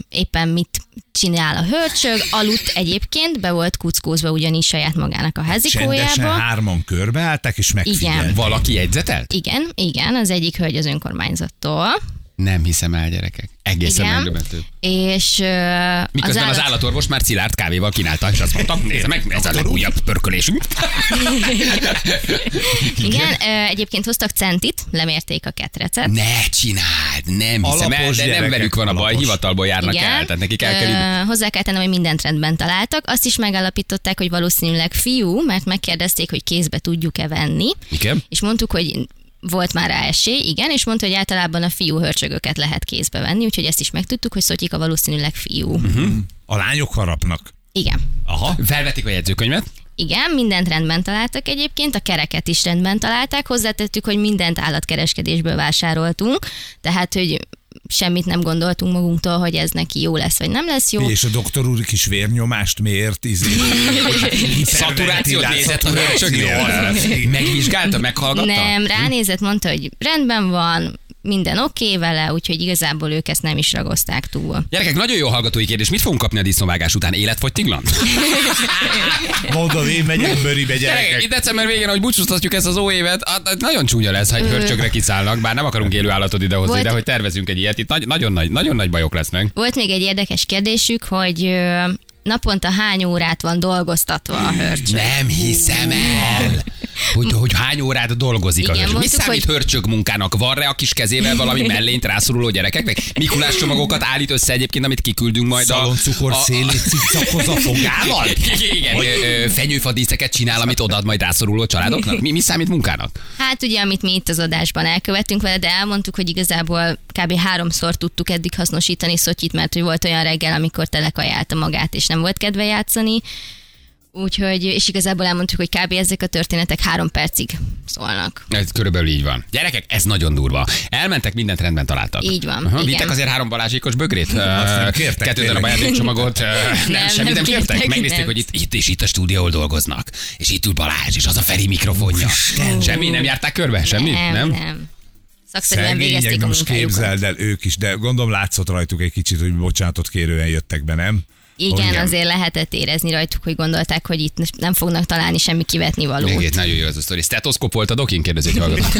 Speaker 5: éppen mit csinál a hörcsög, aludt egyébként, be volt kuckózva ugyanis saját magának a
Speaker 3: Csendesen
Speaker 5: házikójába.
Speaker 3: hárman körbeálltak, és megfigyeltek.
Speaker 2: Valaki jegyzetelt?
Speaker 5: Igen, igen, az egyik hölgy az önkormányzattól.
Speaker 2: Nem hiszem el, gyerekek. Egészen
Speaker 5: Igen.
Speaker 2: megdöbbentő.
Speaker 5: És ö,
Speaker 2: Miközben az,
Speaker 5: állat-
Speaker 2: állatorvos már szilárd kávéval kínálta, és azt mondta, nézd meg, ez a legújabb pörkölésünk.
Speaker 5: Igen, ö, egyébként hoztak centit, lemérték a ketrecet.
Speaker 2: Ne csináld, nem hiszem el, de nem velük van a baj,
Speaker 3: alapos.
Speaker 2: hivatalból járnak
Speaker 5: Igen.
Speaker 2: el, tehát nekik el kell.
Speaker 5: Ö, hozzá kell tennem, hogy mindent rendben találtak. Azt is megállapították, hogy valószínűleg fiú, mert megkérdezték, hogy kézbe tudjuk-e venni.
Speaker 2: Igen?
Speaker 5: És mondtuk, hogy volt már rá esély, igen, és mondta, hogy általában a fiú hörcsögöket lehet kézbe venni, úgyhogy ezt is megtudtuk, hogy Szotyika valószínűleg fiú. Uh-huh.
Speaker 3: A lányok harapnak.
Speaker 5: Igen.
Speaker 3: Aha.
Speaker 2: Felvetik a jegyzőkönyvet,
Speaker 5: Igen, mindent rendben találtak egyébként, a kereket is rendben találták, hozzátettük, hogy mindent állatkereskedésből vásároltunk, tehát, hogy semmit nem gondoltunk magunktól, hogy ez neki jó lesz, vagy nem lesz jó.
Speaker 3: És a doktor úr kis vérnyomást miért? Izé,
Speaker 2: szaturációt nézett a
Speaker 3: az.
Speaker 2: Megvizsgálta, meghallgatta?
Speaker 5: Nem, ránézett, mondta, hogy rendben van, minden oké okay vele, úgyhogy igazából ők ezt nem is ragozták túl.
Speaker 2: Gyerekek, nagyon jó hallgatói kérdés. Mit fogunk kapni a disznóvágás után? Életfogytiglan?
Speaker 3: Mondom, én megyek bőribe,
Speaker 2: Gyerekek, itt
Speaker 3: gyerekek.
Speaker 2: december végén, ahogy búcsúztatjuk ezt az óévet, hát nagyon csúnya lesz, ha egy hörcsögre kiszállnak, bár nem akarunk élő állatot idehozni,
Speaker 5: Volt-
Speaker 2: de hogy tervezünk egy ilyet, itt nagy, nagyon, nagy, nagyon nagy bajok lesznek.
Speaker 5: Volt még egy érdekes kérdésük, hogy naponta hány órát van dolgoztatva a hörcsög?
Speaker 2: Nem hiszem el. Hogy, hogy hány órát dolgozik a
Speaker 5: Igen,
Speaker 2: hörcsög. Mi számít
Speaker 5: hogy-
Speaker 2: hörcsög munkának? Van rá a kis kezével valami mellényt rászoruló gyerekeknek? Mikulás csomagokat állít össze egyébként, amit kiküldünk majd a... A- a-
Speaker 3: szélét a fogával?
Speaker 2: Igen, fenyőfadíszeket csinál, amit odaad majd rászoruló családoknak? Mi, mi számít munkának?
Speaker 5: Hát ugye, amit mi itt az adásban elkövettünk vele, de elmondtuk, hogy igazából kb. háromszor tudtuk eddig hasznosítani Szotyit, mert hogy volt olyan reggel, amikor telekajálta magát, és nem volt kedve játszani. Úgyhogy, és igazából elmondtuk, hogy kb. ezek a történetek három percig szólnak.
Speaker 2: Ez körülbelül így van. Gyerekek, ez nagyon durva. Elmentek, mindent rendben találtak.
Speaker 5: Így van,
Speaker 2: Aha,
Speaker 5: igen.
Speaker 2: Vittek azért három balázsékos bögrét?
Speaker 3: nem kértek
Speaker 2: Kettő darab ajándékcsomagot? Nem,
Speaker 5: Nem,
Speaker 2: semmit nem
Speaker 5: nem
Speaker 2: kértek?
Speaker 5: kértek,
Speaker 2: Megnézték,
Speaker 5: nem.
Speaker 2: hogy itt, itt és itt a stúdió, ahol dolgoznak. És itt ül Balázs, és az a Feri mikrofonja. Semmi? Nem járták körbe? Semmi?
Speaker 5: Nem,
Speaker 2: nem?
Speaker 5: nem. Szakszerűen végezték
Speaker 3: most képzeld el ők is, de gondolom látszott rajtuk egy kicsit, hogy bocsánatot kérően jöttek be, nem?
Speaker 5: Igen,
Speaker 2: Igen.
Speaker 5: azért lehetett érezni rajtuk, hogy gondolták, hogy itt nem fognak találni semmi kivetni valót.
Speaker 2: Igen, nagyon jó az a sztori. Stetoszkóp volt a dokin? Kérdezi egy hallgató.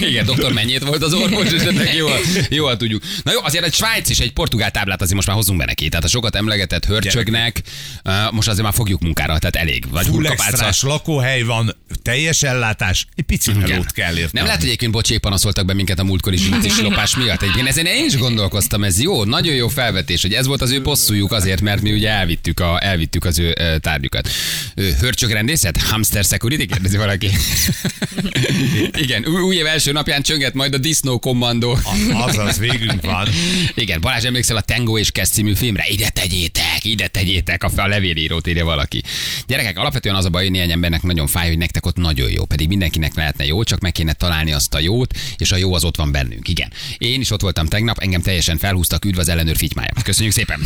Speaker 2: Igen, doktor mennyit volt az orvos, és ennek jól, jól tudjuk. Na jó, azért egy svájc és egy portugál táblát azért most már hozzunk be neki. Tehát a sokat emlegetett hörcsögnek, uh, most azért már fogjuk munkára, tehát elég. Vagy
Speaker 3: Full
Speaker 2: hullkapálca.
Speaker 3: extrás lakóhely van, teljes ellátás, egy picit
Speaker 2: Igen.
Speaker 3: melót kell érteni.
Speaker 2: Nem lehet, hogy egyébként bocsék panaszoltak be minket a múltkor is is lopás miatt. Egyébként ezen én is gondolkoztam, ez jó, nagyon jó felvetés, hogy ez volt az ő bosszújuk azért, mert mi ugye elvittük, a, elvittük az ő tárgyukat. Ö, Hörcsög rendészet? Hamster security? Kérdezi valaki. Igen, új, új év első napján csönget majd a Disznó kommandó.
Speaker 3: Azaz, végünk van.
Speaker 2: Igen, Balázs emlékszel a Tango és Kesz című filmre? Ide tegyétek, ide tegyétek, a, a levélírót írja valaki. Gyerekek, alapvetően az a baj, hogy néhány embernek nagyon fáj, hogy nektek ott nagyon jó, pedig mindenkinek lehetne jó, csak meg kéne találni azt a jót, és a jó az ott van bennünk. Igen. Én is ott voltam tegnap, engem teljesen felhúztak, üdv az ellenőr figymája. Köszönjük szépen.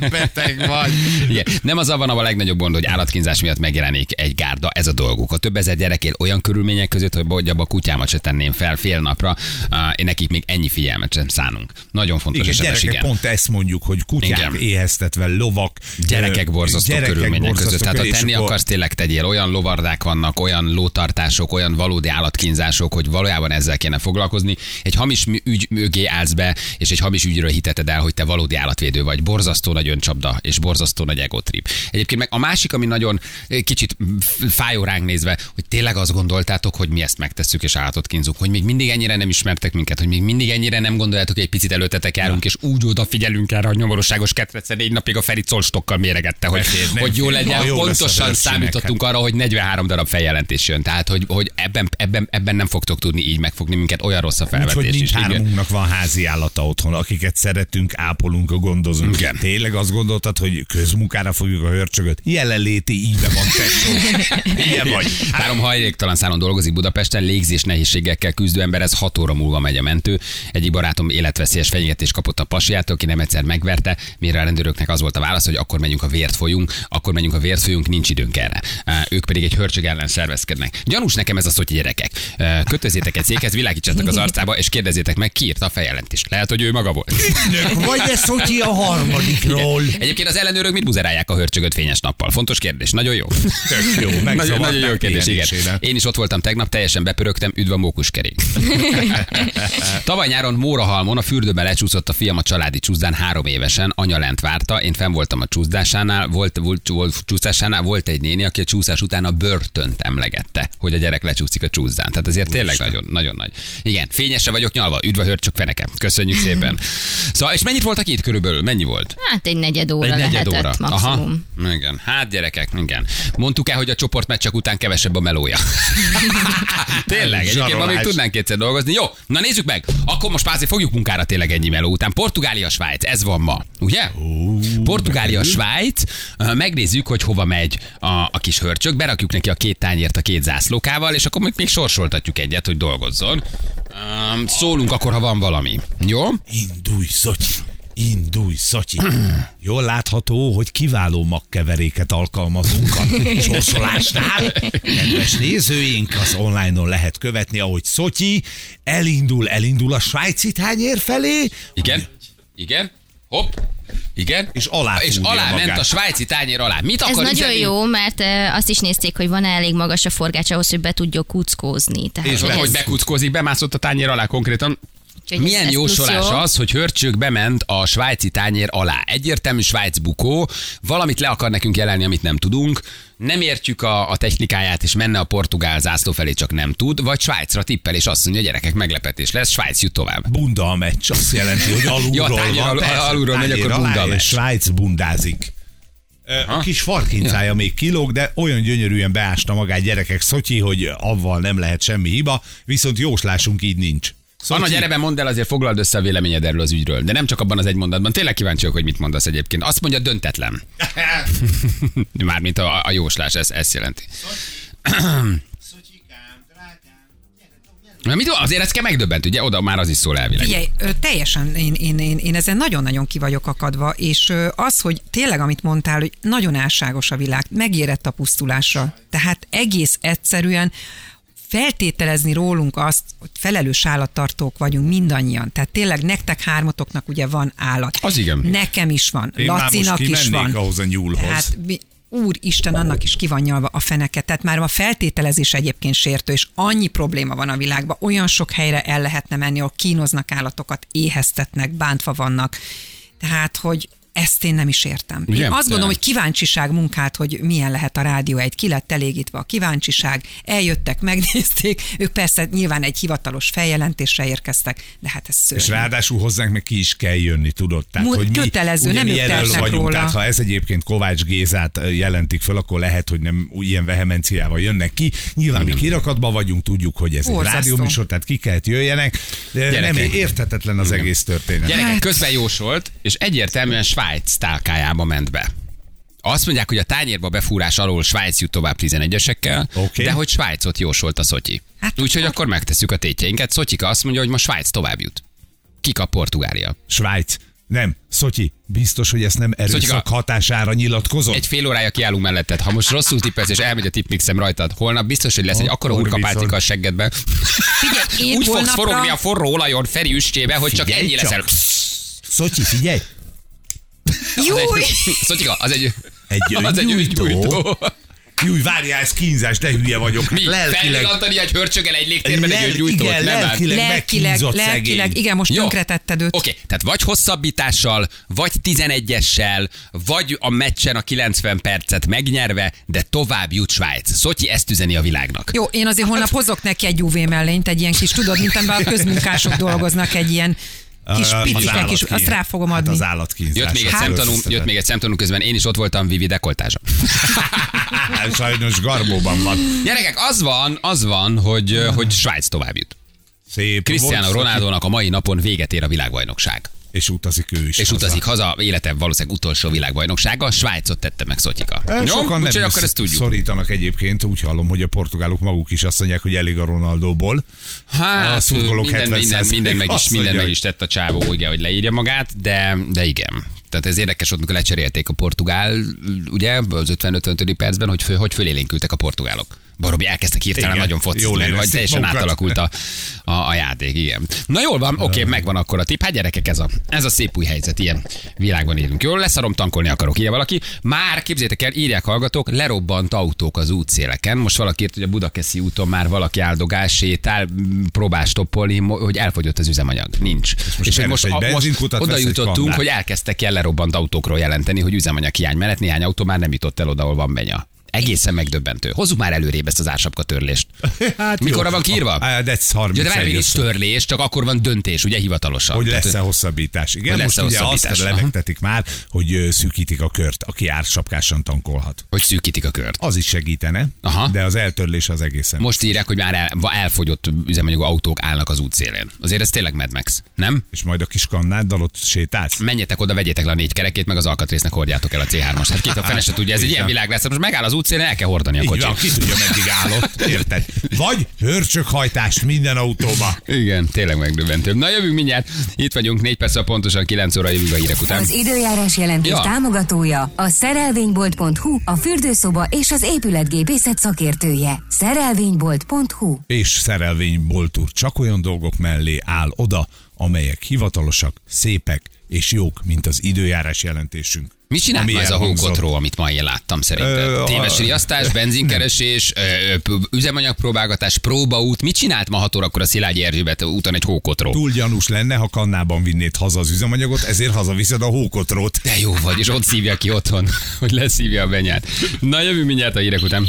Speaker 3: Beteg vagy.
Speaker 2: Igen. Nem az van a legnagyobb gond, hogy állatkínzás miatt megjelenik egy gárda, ez a dolguk. A több ezer gyerek él olyan körülmények között, hogy hogy abba a kutyámat se tenném fel fél napra, én nekik még ennyi figyelmet sem szánunk. Nagyon fontos
Speaker 3: Igen, gyerekek,
Speaker 2: igen.
Speaker 3: pont ezt mondjuk, hogy kutyák
Speaker 2: Igen.
Speaker 3: éheztetve, lovak.
Speaker 2: Gyerekek borzasztó
Speaker 3: gyerekek
Speaker 2: körülmények
Speaker 3: borzasztó
Speaker 2: között. Tehát ha tenni
Speaker 3: akkor-
Speaker 2: akarsz, tényleg tegyél. Olyan lovardák vannak, olyan lótartások, olyan valódi állatkínzások, hogy valójában ezzel kéne foglalkozni. Egy hamis ügy mögé állsz be, és egy és hamis ügyről hiteted el, hogy te valódi állatvédő vagy. Borzasztó nagy öncsapda, és borzasztó nagy egotrip. Egyébként meg a másik, ami nagyon eh, kicsit fájó ránk nézve, hogy tényleg azt gondoltátok, hogy mi ezt megtesszük és állatot kínzunk, hogy még mindig ennyire nem ismertek minket, hogy még mindig ennyire nem gondoljátok, hogy egy picit előttetek járunk, és úgy odafigyelünk erre a nyomorosságos ketrecre, négy napig a Feri colstokkal méregette, hogy,
Speaker 3: Beférne.
Speaker 2: hogy jó legyen.
Speaker 3: Jó
Speaker 2: Pontosan számítottunk arra, hogy 43 darab feljelentés jön. Tehát, hogy, hogy ebben, ebben, ebben nem fogtok tudni így megfogni minket, olyan rossz a felvetés.
Speaker 3: Úgyhogy
Speaker 2: is. Igen.
Speaker 3: mindhármunknak van házi állata otthon, akiket szeretünk, ápolunk, gondozunk.
Speaker 2: Igen.
Speaker 3: Tényleg azt gondoltad, hogy közmunkára fogjuk a hörcsögöt? Jelenléti íve van, tesó. Ilyen vagy.
Speaker 2: Három hajléktalan szálon dolgozik Budapesten, légzés nehézségekkel küzdő ember, ez 6 óra múlva megy a mentő. Egyik barátom életveszélyes fenyegetést kapott a pasiától, aki nem egyszer megverte, mire a rendőröknek az volt a válasz, hogy akkor megyünk a vért folyunk, akkor megyünk a vért folyunk, nincs időnk erre. Ők pedig egy hörcsög ellen szervezkednek. Gyanús nekem ez a szotyi gyerekek. Kötözétek egy székhez, világítsatok az arcába, és kérdezzétek meg, ki írta a feljelentést. Lehet, hogy ő maga volt.
Speaker 3: Vagy ez Szotyi a harmadikról.
Speaker 2: Egyébként az ellenőrök mit buzerálják a hörcsögöt fényes nappal? Fontos kérdés. Nagyon jó.
Speaker 3: Tök jó,
Speaker 2: Nagyon, nagyon jó kérdés, igen.
Speaker 3: Én
Speaker 2: is ott voltam tegnap, teljesen bepörögtem, üdv a mókuskerék. Tavaly nyáron Mórahalmon a fürdőben lecsúszott a fiam a családi csúszdán három évesen, anya lent várta, én fenn voltam a csúszdásánál, volt, volt, volt, csúszásánál, volt egy néni, aki a csúszás után a börtönt emlegette, hogy a gyerek lecsúszik a csúszdán. Tehát azért tényleg nagyon, nagyon nagy. Igen, fényesre vagyok nyalva, üdv a hörcsök feneke. Köszönjük szépen. Szóval, és mennyit voltak itt körülbelül? Mennyi volt?
Speaker 5: Hát egy negyed óra
Speaker 2: Egy negyed
Speaker 5: lehetett
Speaker 2: óra.
Speaker 5: maximum.
Speaker 2: Aha. Igen. Hát gyerekek, igen. Mondtuk el, hogy a csoportmeccsek után kevesebb a melója. Tényleg, egyébként
Speaker 3: Zsarolás.
Speaker 2: tudnánk kétszer dolgozni. Jó, na nézzük meg. Akkor most már fogjuk munkára tényleg ennyi meló után. Portugália, Svájc, ez van ma, ugye? Portugália, Svájc. Megnézzük, hogy hova megy a, a kis hörcsök. Berakjuk neki a két tányért a két zászlókával, és akkor még, még sorsoltatjuk egyet, hogy dolgozzon. Öm, Szólunk akkor, ha van valami. Jó?
Speaker 3: Indulj, Szotyi! Indulj, Szotyi! Jól látható, hogy kiváló magkeveréket alkalmazunk a sorsolásnál. Kedves nézőink, az online-on lehet követni, ahogy Szotyi elindul, elindul a svájci tányér felé,
Speaker 2: Igen? Igen? Hopp. Igen?
Speaker 3: És alá
Speaker 2: És alá
Speaker 3: magát.
Speaker 2: ment a svájci tányér alá. Mit
Speaker 5: Ez
Speaker 2: akar
Speaker 5: nagyon
Speaker 2: üzenni?
Speaker 5: jó, mert eh, azt is nézték, hogy van-e elég magas a forgács ahhoz, hogy be tudjuk kuckózni. Tehát,
Speaker 2: És
Speaker 5: hogy
Speaker 2: hogy
Speaker 5: ez-
Speaker 2: bekuckózik, bemászott a tányér alá konkrétan.
Speaker 5: Úgyhogy
Speaker 2: Milyen
Speaker 5: ez
Speaker 2: jósolás
Speaker 5: jó.
Speaker 2: az, hogy hörcsök bement a svájci tányér alá. Egyértelmű Svájc bukó, valamit le akar nekünk jelenni, amit nem tudunk. Nem értjük a, a technikáját, és menne a portugál zászló felé, csak nem tud, vagy Svájcra tippel, és azt mondja, gyerekek, meglepetés lesz, Svájc jut tovább.
Speaker 3: Bunda a meccs, azt jelenti, hogy alulról
Speaker 2: Ja, tányér
Speaker 3: van. persze,
Speaker 2: alulról megy, akkor bunda a
Speaker 3: alá,
Speaker 2: meccs.
Speaker 3: és Svájc bundázik. A kis farkincája még kilóg, de olyan gyönyörűen beásta magát gyerekek Szotyi, hogy avval nem lehet semmi hiba, viszont jóslásunk így nincs.
Speaker 2: Anna,
Speaker 3: Szotyi,
Speaker 2: gyere be, mondd el, azért foglald össze a véleményed erről az ügyről. De nem csak abban az egy mondatban. Tényleg kíváncsi vagyok, hogy mit mondasz egyébként. Azt mondja, döntetlen. Mármint a, a jóslás, ez, ezt jelenti. Na, mit, azért ezt kell megdöbbent, ugye? Oda már az is szól elvileg.
Speaker 4: Figyelj, teljesen én, én, én, én ezen nagyon-nagyon ki vagyok akadva, és az, hogy tényleg, amit mondtál, hogy nagyon álságos a világ, megérett a pusztulásra. Tehát egész egyszerűen feltételezni rólunk azt, hogy felelős állattartók vagyunk mindannyian. Tehát tényleg nektek hármatoknak ugye van állat.
Speaker 2: Az igen.
Speaker 4: Nekem is van.
Speaker 3: Én már most
Speaker 4: Lacinak is van.
Speaker 3: ahhoz a nyúlhoz.
Speaker 4: Tehát mi, Úristen, annak is ki van nyalva a feneke. Tehát már a feltételezés egyébként sértő, és annyi probléma van a világban, olyan sok helyre el lehetne menni, ahol kínoznak állatokat, éheztetnek, bántva vannak. Tehát, hogy ezt én nem is értem.
Speaker 2: Ugye?
Speaker 4: Én azt gondolom, hogy kíváncsiság munkát, hogy milyen lehet a rádió egy, ki lett elégítve a kíváncsiság, eljöttek, megnézték, ők persze nyilván egy hivatalos feljelentésre érkeztek, de hát ez szörnyű.
Speaker 3: És ráadásul hozzánk meg ki is kell jönni, tudod? Tehát,
Speaker 4: Mu-
Speaker 3: hogy mi
Speaker 4: kötelező, nem ők
Speaker 3: vagyunk,
Speaker 4: róla.
Speaker 3: tehát ha ez egyébként Kovács Gézát jelentik föl, akkor lehet, hogy nem ilyen vehemenciával jönnek ki. Nyilván mi kirakatban vagyunk, tudjuk, hogy ez egy
Speaker 4: Borzasztó.
Speaker 3: rádióműsor, tehát ki kellett jöjjenek. De nem érthetetlen az egész történet.
Speaker 2: Gyerekek,
Speaker 4: Hát-
Speaker 2: közben jósolt, és egyértelműen Svájc tálkájába ment be. Azt mondják, hogy a tányérba befúrás alól Svájc jut tovább 11-esekkel,
Speaker 3: Oké.
Speaker 2: de hogy Svájcot jósolt a Szotyi.
Speaker 4: Hát
Speaker 2: Úgyhogy
Speaker 4: akkor-
Speaker 2: akkor megtesszük a tétjeinket. Szotyika azt mondja, hogy ma Svájc tovább jut. Kikap Portugália.
Speaker 3: Svájc. Nem, Szotyi, biztos, hogy ezt nem erőszak
Speaker 2: Szotyika.
Speaker 3: hatására nyilatkozott?
Speaker 2: Egy fél órája kiállunk melletted. Ha most rosszul tippelsz, és elmegy a tipmixem rajtad, holnap biztos, hogy lesz egy akkora
Speaker 3: Akkor
Speaker 2: hurkapálcika a seggedbe.
Speaker 4: Figyelj,
Speaker 2: Úgy fogsz
Speaker 4: holnapra-
Speaker 2: forogni a forró olajon Feri üstjébe, hogy csak ennyi
Speaker 3: csak.
Speaker 2: leszel.
Speaker 3: Szotyi, figyelj!
Speaker 4: Júj!
Speaker 2: Szotyika, az egy...
Speaker 3: Egy
Speaker 2: az egy
Speaker 3: öngyújtó.
Speaker 2: öngyújtó.
Speaker 3: Júj, várjál, ez kínzás, de hülye vagyok.
Speaker 2: Mi?
Speaker 3: Lelkileg,
Speaker 2: Felvillantani egy hörcsögel egy légtérben egy gyújtót?
Speaker 3: igen,
Speaker 2: Nem
Speaker 3: lelkileg
Speaker 4: Lelkileg, lelkileg, igen, most
Speaker 2: Jó.
Speaker 4: tönkretetted őt.
Speaker 2: Oké, tehát vagy hosszabbítással, vagy 11-essel, vagy a meccsen a 90 percet megnyerve, de tovább jut Svájc. Szotyi ezt üzeni a világnak.
Speaker 4: Jó, én azért holnap hozok neki egy UV mellényt, egy ilyen kis, tudod, mint amiben a közmunkások dolgoznak, egy ilyen kis picike kis, azt rá fogom
Speaker 3: Hát
Speaker 4: adni.
Speaker 3: az állatkínzás.
Speaker 2: Jött még, egy
Speaker 3: az
Speaker 2: szemtanú, jött még egy szemtanú közben, én is ott voltam Vivi dekoltázsa.
Speaker 3: Sajnos garbóban van.
Speaker 2: Gyerekek, az van, az van, hogy, hogy Svájc tovább jut.
Speaker 3: Szép.
Speaker 2: Cristiano Ronaldónak a mai napon véget ér a világbajnokság.
Speaker 3: És utazik ő is.
Speaker 2: És
Speaker 3: haza.
Speaker 2: utazik haza, élete valószínűleg utolsó világbajnoksága. Svájcot tette meg Szotyika.
Speaker 3: Eh,
Speaker 2: Jó?
Speaker 3: Sokan nem
Speaker 2: akkor ezt tudjuk.
Speaker 3: szorítanak egyébként, úgy hallom, hogy a portugálok maguk is azt mondják, hogy elég a Ronaldóból. a
Speaker 2: Hát,
Speaker 3: szurkolók
Speaker 2: minden, minden,
Speaker 3: 70%-a
Speaker 2: minden, meg is, minden meg is tett a csávó, ugye, hogy leírja magát, de, de igen. Tehát ez érdekes volt, mikor lecserélték a portugál, ugye, az 50-55. percben, hogy, fő, hogy fölélénkültek a portugálok. Baromi elkezdtek hirtelen
Speaker 3: Igen,
Speaker 2: nagyon focizni, vagy teljesen
Speaker 3: magukat.
Speaker 2: átalakult a, a, a, játék, igen. Na jól van, oké, megvan akkor a tipp. Hát gyerekek, ez a, ez a szép új helyzet, ilyen világban élünk. Jól leszarom, tankolni akarok, írja valaki. Már képzétek el, írják hallgatók, lerobbant autók az útszéleken. Most valaki írt, hogy a Budakeszi úton már valaki áldogál, sétál, próbál stoppolni, hogy elfogyott az üzemanyag. Nincs. És,
Speaker 3: most
Speaker 2: hogy
Speaker 3: keres
Speaker 2: most, a, most oda jutottunk, hogy elkezdtek el lerobbant autókról jelenteni, hogy üzemanyag hiány mellett néhány autó már nem jutott el oda, ahol van benya. Egészen megdöbbentő. Hozzuk már előrébb ezt az ársapka törlést.
Speaker 3: Hát
Speaker 2: Mikorra van kiírva?
Speaker 3: Ah, De ez 30
Speaker 2: Ja, de várj, nincs törlés, csak akkor van döntés, ugye hivatalosan.
Speaker 3: hogy lesz-e hosszabbítás. Igen,
Speaker 2: Hogy
Speaker 3: most ugye
Speaker 2: hosszabbítás,
Speaker 3: azt
Speaker 2: aha.
Speaker 3: lebegtetik már, hogy szűkítik a kört, aki ársapkásan tankolhat.
Speaker 2: hogy szűkítik a kört.
Speaker 3: Az is segítene,
Speaker 2: Aha.
Speaker 3: de az eltörlés az egészen.
Speaker 2: Most írják, hogy már el, elfogyott üzemanyagú autók állnak az útszélén. Azért ez tényleg Mad Max, nem?
Speaker 3: És majd a kis kannáddal ott sétálsz?
Speaker 2: Menjetek oda, vegyétek le a négy kerekét, meg az alkatrésznek hordjátok el a C3-as. Hát két a fene se tudja, ez egy ilyen világ lesz. Most megáll az útszélén, el kell hordani a
Speaker 3: Így van,
Speaker 2: kocsit.
Speaker 3: ki tudja, meddig állott, érted? Vagy hörcsökhajtás minden autóba.
Speaker 2: Igen, tényleg megdöbbentő. Na jövünk mindjárt. Itt vagyunk, négy perc pontosan 9 óra jövünk a hírek után.
Speaker 6: Az időjárás jelentés
Speaker 2: Ja.
Speaker 6: támogatója a szerelvénybolt.hu, a fürdőszoba és az épületgépészet szakértője. Szerelvénybolt.hu
Speaker 3: És szerelvényboltúr csak olyan dolgok mellé áll oda, amelyek hivatalosak, szépek és jók, mint az időjárás jelentésünk. Ami
Speaker 2: ma ez a hókotró, amit ma én láttam szerintem? Téves riasztás, benzinkeresés, üzemanyagpróbálgatás, próbaút. Mit csinált ma 6 órakor a Szilágyi Erzsébet úton egy hókotró?
Speaker 3: Túl gyanús lenne, ha kannában vinnéd haza az üzemanyagot, ezért hazaviszed a hókotrót.
Speaker 2: De jó vagy, és ott szívja ki otthon, hogy leszívja a benyát. Na jövünk mindjárt a hírek után.